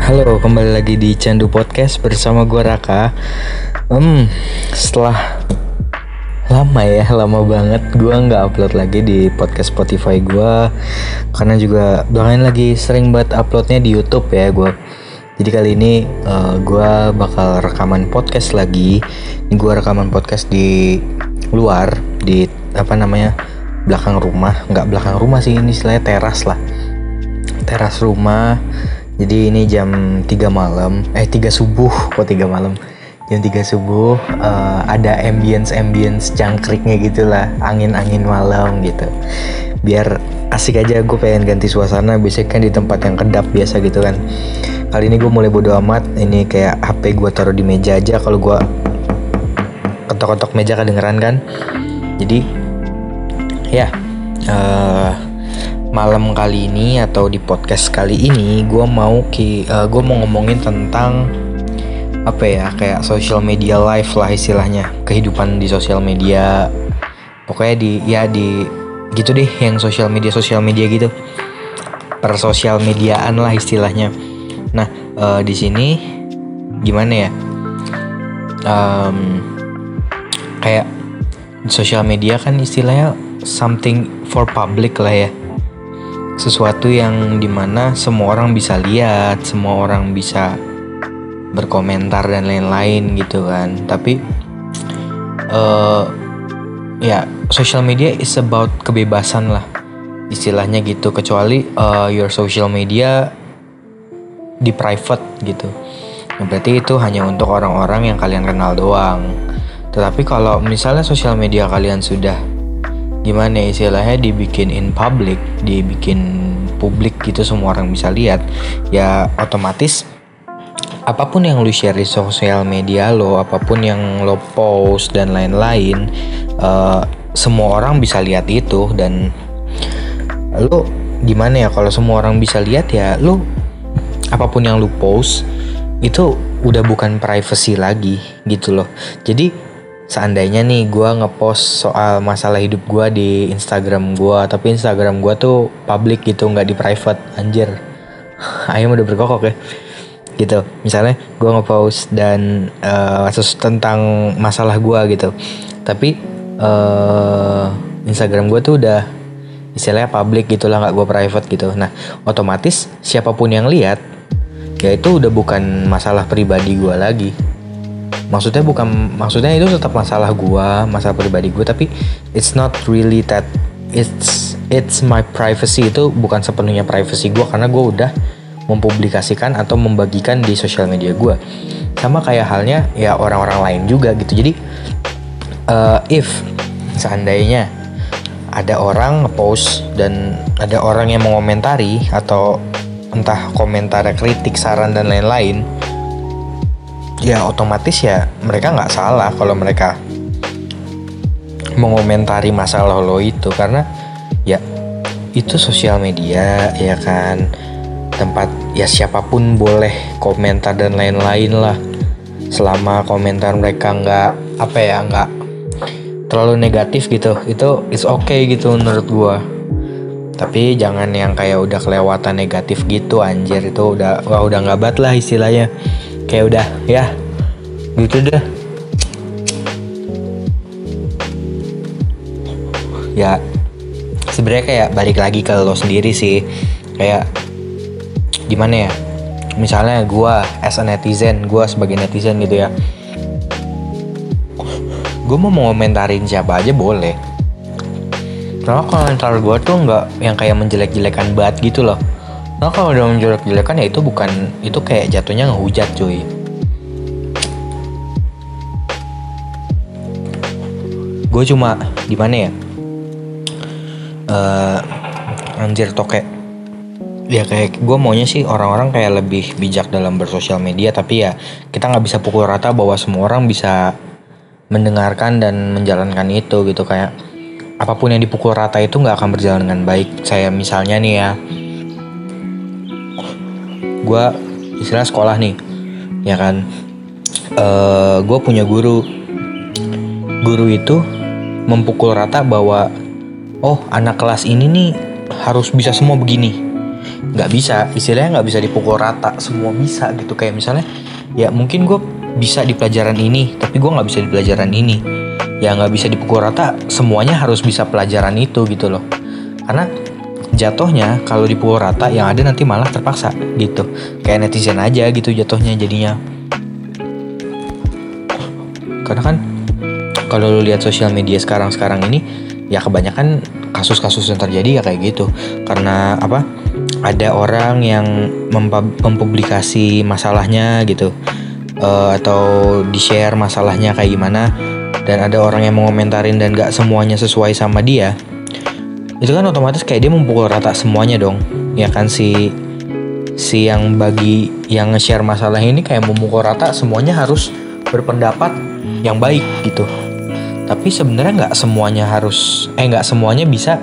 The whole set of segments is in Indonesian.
Halo, kembali lagi di Candu Podcast bersama gue Raka. Hmm, setelah lama ya, lama banget gue nggak upload lagi di podcast Spotify gue karena juga belakangan lagi sering banget uploadnya di YouTube ya gue. Jadi kali ini uh, gue bakal rekaman podcast lagi. Ini gue rekaman podcast di luar di apa namanya belakang rumah, nggak belakang rumah sih ini istilahnya teras lah. Teras rumah jadi ini jam 3 malam, eh 3 subuh kok 3 malam. Jam 3 subuh uh, ada ambience-ambience jangkriknya gitulah, angin-angin malam gitu. Biar asik aja gue pengen ganti suasana, biasanya kan di tempat yang kedap biasa gitu kan. Kali ini gue mulai bodo amat, ini kayak HP gue taruh di meja aja kalau gue ketok-ketok meja kedengeran kan. Jadi ya uh, malam kali ini atau di podcast kali ini gue mau ki uh, gue mau ngomongin tentang apa ya kayak social media life lah istilahnya kehidupan di sosial media. Pokoknya di ya di gitu deh yang sosial media sosial media gitu. Per sosial mediaan lah istilahnya. Nah uh, di sini gimana ya? Um, kayak sosial media kan istilahnya something for public lah ya sesuatu yang di mana semua orang bisa lihat, semua orang bisa berkomentar dan lain-lain gitu kan. Tapi uh, ya social media is about kebebasan lah istilahnya gitu. Kecuali uh, your social media di private gitu. Nah, berarti itu hanya untuk orang-orang yang kalian kenal doang. Tetapi kalau misalnya sosial media kalian sudah gimana ya istilahnya dibikin in public dibikin publik gitu semua orang bisa lihat ya otomatis apa pun yang lu share di sosial media lo apa pun yang lo post dan lain-lain uh, semua orang bisa lihat itu. Dan lu gimana ya kalau semua orang bisa lihat ya lu apa pun yang lu post itu udah bukan privacy lagi gitu loh. Jadi seandainya nih gue ngepost soal masalah hidup gue di Instagram gue tapi Instagram gue tuh public gitu nggak di private anjir. Ayam udah berkokok ya. Gitu. Misalnya gue ngepost dan uh, tentang masalah gue gitu. Tapi uh, Instagram gue tuh udah istilahnya public gitulah nggak gue private gitu. Nah otomatis siapa pun yang lihat ya itu udah bukan masalah pribadi gue lagi maksudnya bukan maksudnya itu tetap masalah gua masalah pribadi gue tapi it's not really that it's it's my privacy. Itu bukan sepenuhnya privacy gua karena gua udah mempublikasikan atau membagikan di sosial media gua. Sama kayak halnya ya orang-orang lain juga gitu. Jadi uh, if seandainya ada orang post dan ada orang yang mengomentari atau entah komentar kritik saran dan lain-lain ya otomatis ya mereka nggak salah kalau mereka mengomentari masalah lo itu. Karena ya itu sosial media ya kan? Tempat ya siapa pun boleh komentar dan lain-lain lah. Selama komentar mereka nggak apa ya nggak terlalu negatif gitu itu is okay gitu menurut gua. Tapi jangan yang kayak udah kelewatan negatif gitu anjir. Itu udah wah udah nggak bat lah istilahnya kayak udah ya. Gitu deh. Ya sebenarnya kayak balik lagi ke lo sendiri sih. Kayak gimana ya? Misalnya gue as a netizen gue sebagai netizen gitu ya. Gue mau ngomentarin siapa aja boleh. Karena komentar gue tuh nggak yang kayak menjelek-jelekan banget gitu loh Nah kalau udah menjelek-jelekan ya itu bukan itu kayak jatuhnya ngehujat cuy. Gue cuma gimana ya? Uh, anjir toke. Ya kayak gue maunya sih orang-orang kayak lebih bijak dalam bersosial media tapi ya kita nggak bisa pukul rata bahwa semua orang bisa mendengarkan dan menjalankan itu gitu kayak apa pun yang dipukul rata itu nggak akan berjalan dengan baik. Saya misalnya nih ya gue istilah sekolah nih ya kan? Uh, eh, gue punya guru. Guru itu memukul rata bahwa oh anak kelas ini nih harus bisa semua begini. Nggak bisa istilahnya nggak bisa dipukul rata semua bisa gitu. Kayak misalnya ya mungkin gue bisa di pelajaran ini tapi gue nggak bisa di pelajaran ini. Ya nggak bisa dipukul rata semuanya harus bisa pelajaran itu gitu loh. Karena jatuhnya kalau dipukul rata yang ada nanti malah terpaksa gitu. Kayak netizen aja gitu jatuhnya jadinya. Karena kan kalau lu lihat sosial media sekarang sekarang ini ya kebanyakan kasus-kasus yang terjadi ya kayak gitu. Karena apa? Ada orang yang mempublikasi masalahnya gitu. Uh, atau di share masalahnya kayak gimana. Dan ada orang yang mengomentarin dan gak semuanya sesuai sama dia itu kan otomatis kayak dia memukul rata semuanya dong ya kan? Si si yang bagi yang nge-share masalah ini kayak memukul rata semuanya harus berpendapat yang baik gitu. Tapi sebenarnya nggak semuanya harus eh nggak semuanya bisa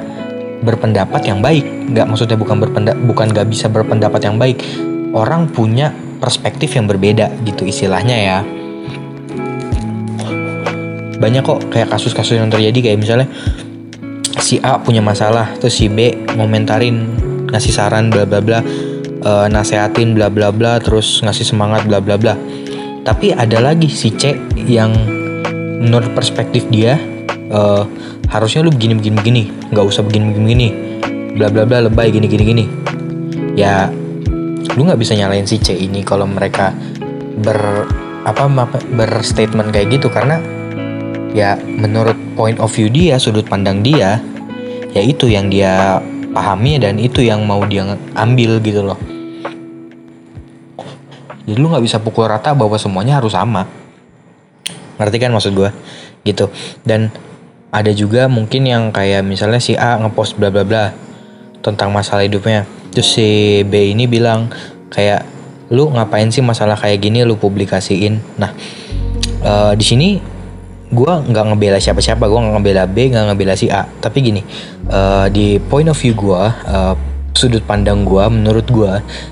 berpendapat yang baik. Nggak maksudnya bukan berpendapat bukan nggak bisa berpendapat yang baik. Orang punya perspektif yang berbeda gitu istilahnya ya. Banyak kok kayak kasus-kasus yang terjadi kayak misalnya si A punya masalah terus si B ngomentarin ngasih saran bla bla bla uh, nasehatin bla bla bla terus ngasih semangat bla bla bla. Tapi ada lagi si C yang menurut perspektif dia uh, harusnya lu begini begini begini nggak usah begini begini begini bla bla bla lebay gini gini gini. Ya lu nggak bisa nyalain si C ini kalau mereka ber apa berstatement kayak gitu karena ya menurut point of view dia sudut pandang dia ya itu yang dia pahami dan itu yang mau dia ambil gitu loh. Jadi lu nggak bisa pukul rata bahwa semuanya harus sama. Ngerti kan maksud gue gitu. Dan ada juga mungkin yang kayak misalnya si A ngepost bla bla bla tentang masalah hidupnya. Terus si B ini bilang kayak lu ngapain sih masalah kayak gini lu publikasiin? Nah uh, di sini gue nggak ngebela siapa-siapa gue nggak ngebela B nggak ngebela si A. Tapi gini uh, di point of view gue uh, sudut pandang gue menurut gue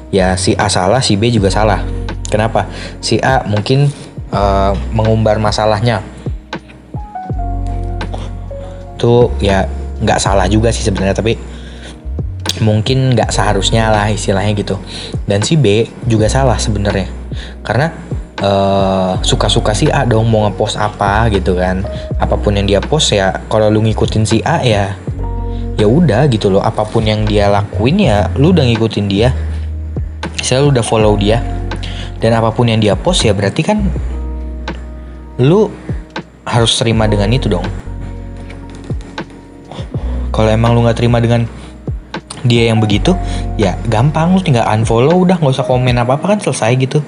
ya si A salah si B juga salah. Kenapa? Si A mungkin uh, mengumbar masalahnya. Tuh ya nggak salah juga sih sebenarnya tapi mungkin nggak seharusnya lah istilahnya gitu. Dan si B juga salah sebenarnya. Karena uh, suka-suka si A dong mau ngepost apa gitu kan. Apa pun yang dia post ya kalau lu ngikutin si A ya ya udah gitu loh. Apa pun yang dia lakuin ya lu udah ngikutin dia. Saya udah follow dia dan apa pun yang dia post ya berarti kan lu harus terima dengan itu dong. Kalau emang lu nggak terima dengan dia yang begitu ya gampang lu tinggal unfollow udah nggak usah komen apa apa kan selesai gitu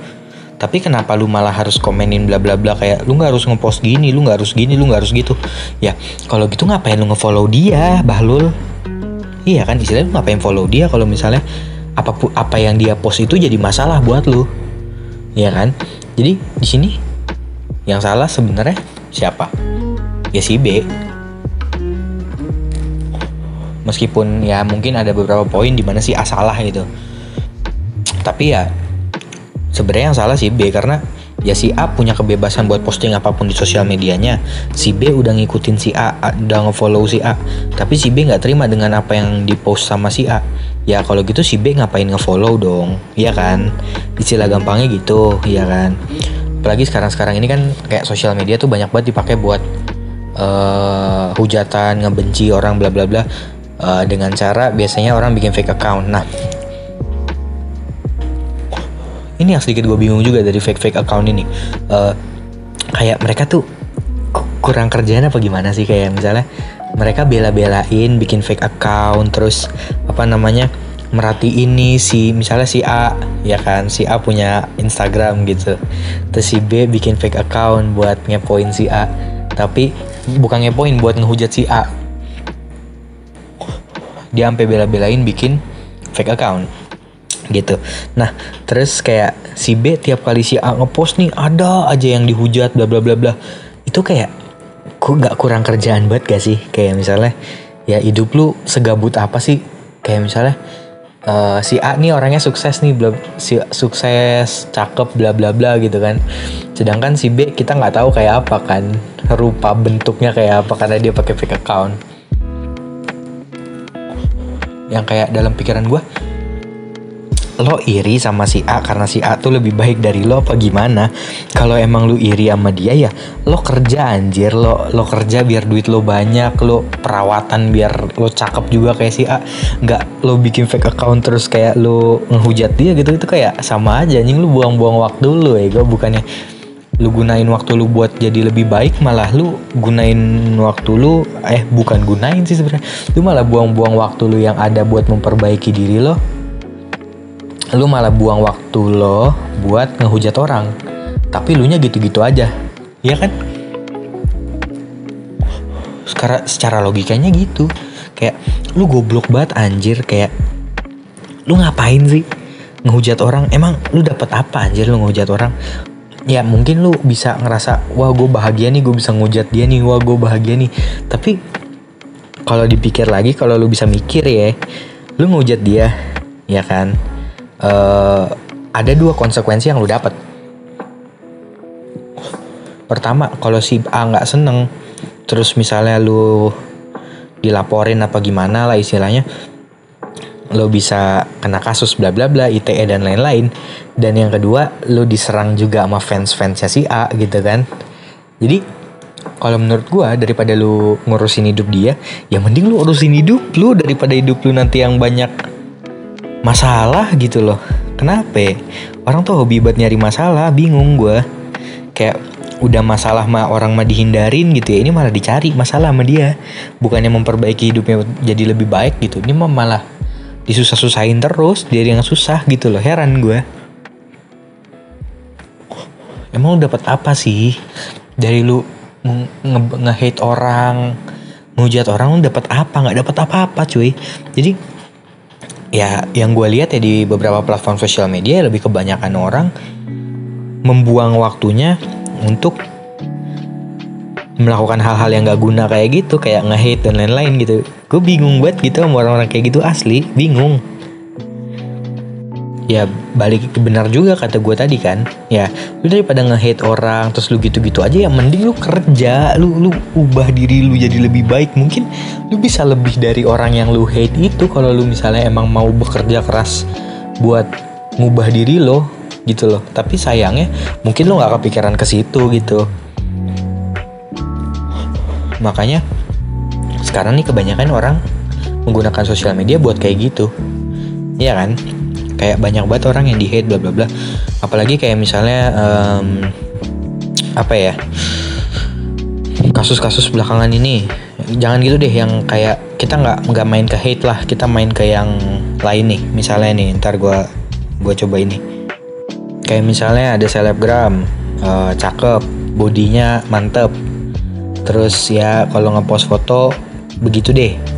tapi kenapa lu malah harus komenin bla bla bla kayak lu nggak harus ngepost gini lu nggak harus gini lu nggak harus gitu ya kalau gitu ngapain lu ngefollow dia bahlul iya kan istilahnya lu ngapain follow dia kalau misalnya apa apa yang dia post itu jadi masalah buat lu ya kan jadi di sini yang salah sebenarnya siapa? Ya si B. Meskipun ya mungkin ada beberapa poin di mana si A salah gitu. Tapi ya sebenarnya yang salah si B karena ya si A punya kebebasan buat posting apa pun di sosial medianya. Si B udah ngikutin si A udah ngefollow si A. Tapi si B nggak terima dengan apa yang dipost sama si A. Ya kalau gitu si B ngapain ngefollow dong? Ya kan? Istilah gampangnya gitu ya kan? Apalagi sekarang-sekarang ini kan kayak sosial media tuh banyak banget dipakai buat uh, hujatan ngebenci orang bla bla bla. Uh, dengan cara biasanya orang bikin fake account. Nah ini yang sedikit gue bingung juga dari fake fake account ini. Uh, kayak mereka tuh kurang kerjaan apa gimana sih? Kayak misalnya mereka bela-belain bikin fake account terus apa namanya merhati ini si misalnya si A ya kan? Si A punya Instagram gitu. Terus si B bikin fake account buat ngepoin si A. Tapi bukan ngepoin buat ngehujat si A. Dia sampai bela-belain bikin fake account gitu. Nah terus kayak si B tiap kali si A ngepost nih ada aja yang dihujat bla bla bla bla. Itu kayak kok nggak kurang kerjaan banget gak sih? Kayak misalnya ya hidup lu segabut apa sih? Kayak misalnya uh, si A nih orangnya sukses nih bla, si sukses cakep bla bla bla gitu kan. Sedangkan si B kita nggak tahu kayak apa kan rupa bentuknya kayak apa karena dia pakai fake account. Yang kayak dalam pikiran gue lo iri sama si A karena si A tuh lebih baik dari lo apa gimana? Kalau emang lu iri sama dia ya lo kerja anjir. Lo lo kerja biar duit lo banyak lo perawatan biar lo cakep juga kayak si A. Nggak lo bikin fake account terus kayak lo ngehujat dia gitu itu kayak sama aja. Anjing lu buang-buang waktu lo ya gue bukannya lu gunain waktu lu buat jadi lebih baik malah lu gunain waktu lu eh bukan gunain sih sebenarnya. Lu malah buang-buang waktu lu yang ada buat memperbaiki diri lo lu malah buang waktu lo buat ngehujat orang. Tapi lu nya gitu-gitu aja. Ya kan? Sekarang secara logikanya gitu. Kayak lu goblok banget anjir. Kayak lu ngapain sih ngehujat orang? Emang lu dapat apa anjir lu ngehujat orang? Ya mungkin lu bisa ngerasa wah gue bahagia nih gue bisa ngehujat dia nih. Wah gue bahagia nih. Tapi kalau dipikir lagi kalau lu bisa mikir ya lu ngehujat dia ya kan uh, ada dua konsekuensi yang lu dapat. Pertama, kalau si A nggak seneng, terus misalnya lu dilaporin apa gimana lah istilahnya, lo bisa kena kasus bla bla bla ITE dan lain-lain. Dan yang kedua, lo diserang juga sama fans-fansnya si A gitu kan. Jadi kalau menurut gua daripada lu ngurusin hidup dia, ya mending lu urusin hidup lu daripada hidup lu nanti yang banyak masalah gitu loh. Kenapa orang tuh hobi buat nyari masalah bingung gue kayak udah masalah mah orang mah dihindarin gitu ya ini malah dicari masalah sama dia. Bukannya memperbaiki hidupnya jadi lebih baik gitu ini mah malah disusah-susahin terus dia yang susah gitu loh heran gue emang lu dapat apa sih? Dari lu nge-hate orang ngujat orang lu dapat apa? Nggak dapat apa-apa cuy. Jadi ya yang gue lihat ya di beberapa platform sosial media lebih kebanyakan orang membuang waktunya untuk melakukan hal-hal yang gak guna kayak gitu kayak nge-hate dan lain-lain gitu. Gue bingung banget gitu sama orang-orang kayak gitu asli bingung ya balik benar juga kata gue tadi kan. Ya lu daripada nge-hate orang terus lu gitu-gitu aja ya mending lu kerja. Lu lu ubah diri lu jadi lebih baik. Mungkin lu bisa lebih dari orang yang lu hate itu kalau lu misalnya emang mau bekerja keras buat ngubah diri lo gitu loh. Tapi sayangnya mungkin lu nggak kepikiran ke situ gitu. Makanya sekarang nih kebanyakan orang menggunakan sosial media buat kayak gitu. Iya kan kayak banyak banget orang yang di hate bla bla bla. Apalagi kayak misalnya um, apa ya kasus-kasus belakangan ini jangan gitu deh yang kayak kita nggak nggak main ke hate lah kita main ke yang lain nih. Misalnya nih ntar gue gue coba ini. Kayak misalnya ada selebgram uh, cakep bodinya mantep. Terus ya kalau ngepost foto begitu deh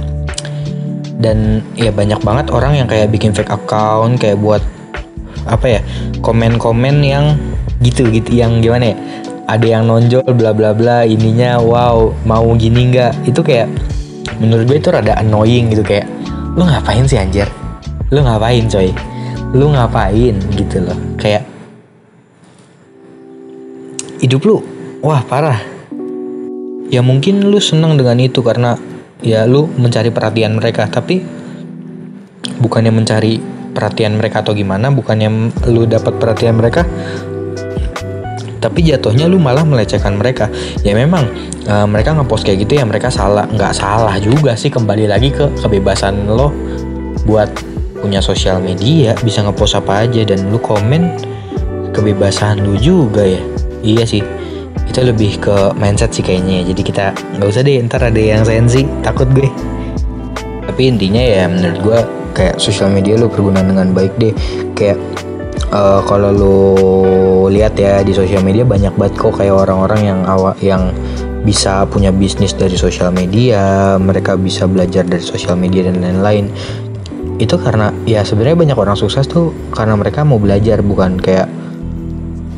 dan ya banyak banget orang yang kayak bikin fake account kayak buat apa ya komen-komen yang gitu gitu yang gimana ya ada yang nonjol bla bla bla ininya wow mau gini nggak? Itu kayak menurut gue itu rada annoying gitu kayak lu ngapain sih anjir? Lu ngapain coy? Lu ngapain? Gitu loh. Kayak hidup lu wah parah. Ya mungkin lu seneng dengan itu karena ya lu mencari perhatian mereka tapi bukannya mencari perhatian mereka atau gimana bukannya lu dapat perhatian mereka tapi jatuhnya lu malah melecehkan mereka. Ya memang uh, mereka ngepost kayak gitu ya mereka salah. Nggak salah juga sih kembali lagi ke kebebasan lo buat punya sosial media bisa ngepost apa aja dan lu komen kebebasan lu juga ya. Iya sih itu lebih ke mindset sih kayaknya ya. jadi kita nggak usah deh ntar ada yang sensi takut gue. Tapi intinya ya menurut gue kayak sosial media lo pergunakan dengan baik deh. Kayak uh, kalau lo lihat ya di sosial media banyak banget kok kayak orang-orang yang awak yang bisa punya bisnis dari sosial media mereka bisa belajar dari sosial media dan lain-lain. Itu karena ya sebenarnya banyak orang sukses tuh karena mereka mau belajar bukan kayak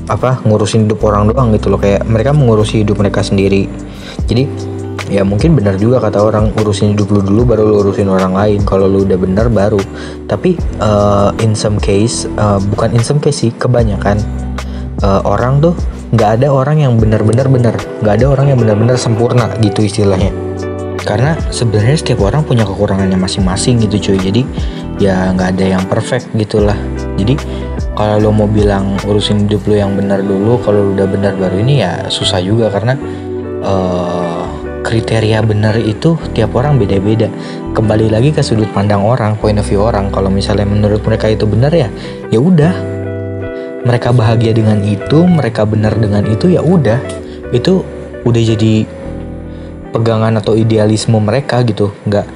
apa ngurusin hidup orang doang gitu loh. Kayak mereka mengurusi hidup mereka sendiri. Jadi ya mungkin benar juga kata orang urusin hidup lu dulu baru lu urusin orang lain. Kalau lu udah benar baru. Tapi uh, in some case uh, bukan in some case sih kebanyakan uh, orang tuh nggak ada orang yang benar-benar benar. Nggak ada orang yang benar-benar sempurna gitu istilahnya. Karena sebenarnya setiap orang punya kekurangannya masing-masing gitu cuy. Jadi ya nggak ada yang perfect gitulah. Jadi kalau lo mau bilang urusin hidup lo yang benar dulu kalau udah benar baru ini ya susah juga karena uh, kriteria benar itu tiap orang beda-beda. Kembali lagi ke sudut pandang orang point of view orang. Kalau misalnya menurut mereka itu benar ya ya udah. Mereka bahagia dengan itu mereka benar dengan itu ya udah. Itu udah jadi pegangan atau idealisme mereka gitu. Nggak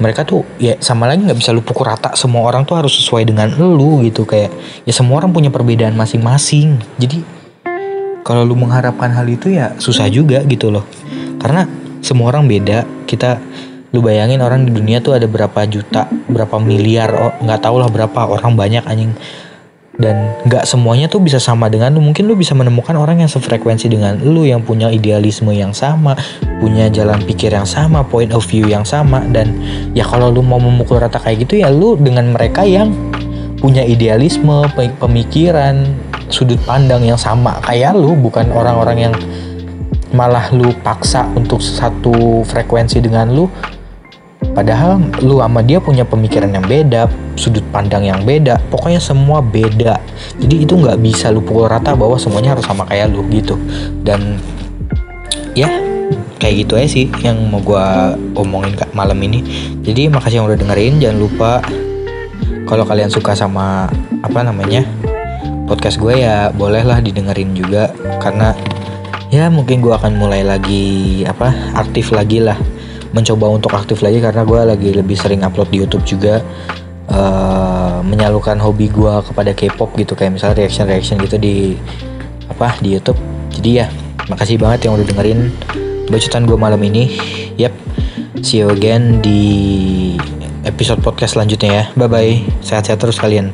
mereka tuh ya sama lagi nggak bisa lu pukul rata semua orang tuh harus sesuai dengan lu gitu kayak ya semua orang punya perbedaan masing-masing. Jadi kalau lu mengharapkan hal itu ya susah juga gitu loh. Karena semua orang beda. Kita lu bayangin orang di dunia tuh ada berapa juta berapa miliar oh nggak tahu lah berapa orang banyak anjing dan nggak semuanya tuh bisa sama dengan lu. Mungkin lu bisa menemukan orang yang sefrekuensi dengan lu yang punya idealisme yang sama punya jalan pikir yang sama point of view yang sama. Dan ya kalau lu mau memukul rata kayak gitu ya lu dengan mereka yang punya idealisme pemikiran sudut pandang yang sama kayak lu bukan orang-orang yang malah lu paksa untuk satu frekuensi dengan lu Padahal lu sama dia punya pemikiran yang beda, sudut pandang yang beda, pokoknya semua beda. Jadi itu nggak bisa lu pukul rata bahwa semuanya harus sama kayak lu gitu. Dan ya kayak gitu aja sih yang mau gue omongin malam ini. Jadi makasih yang udah dengerin, jangan lupa kalau kalian suka sama apa namanya podcast gue ya bolehlah didengerin juga karena ya mungkin gue akan mulai lagi apa aktif lagi lah mencoba untuk aktif lagi karena gue lagi lebih sering upload di YouTube juga uh, menyalurkan hobi gue kepada K-pop gitu kayak misalnya reaction reaction gitu di apa di YouTube. Jadi ya makasih banget yang udah dengerin bacotan gue malam ini. Yep see you again di episode podcast selanjutnya ya. Bye bye sehat-sehat terus kalian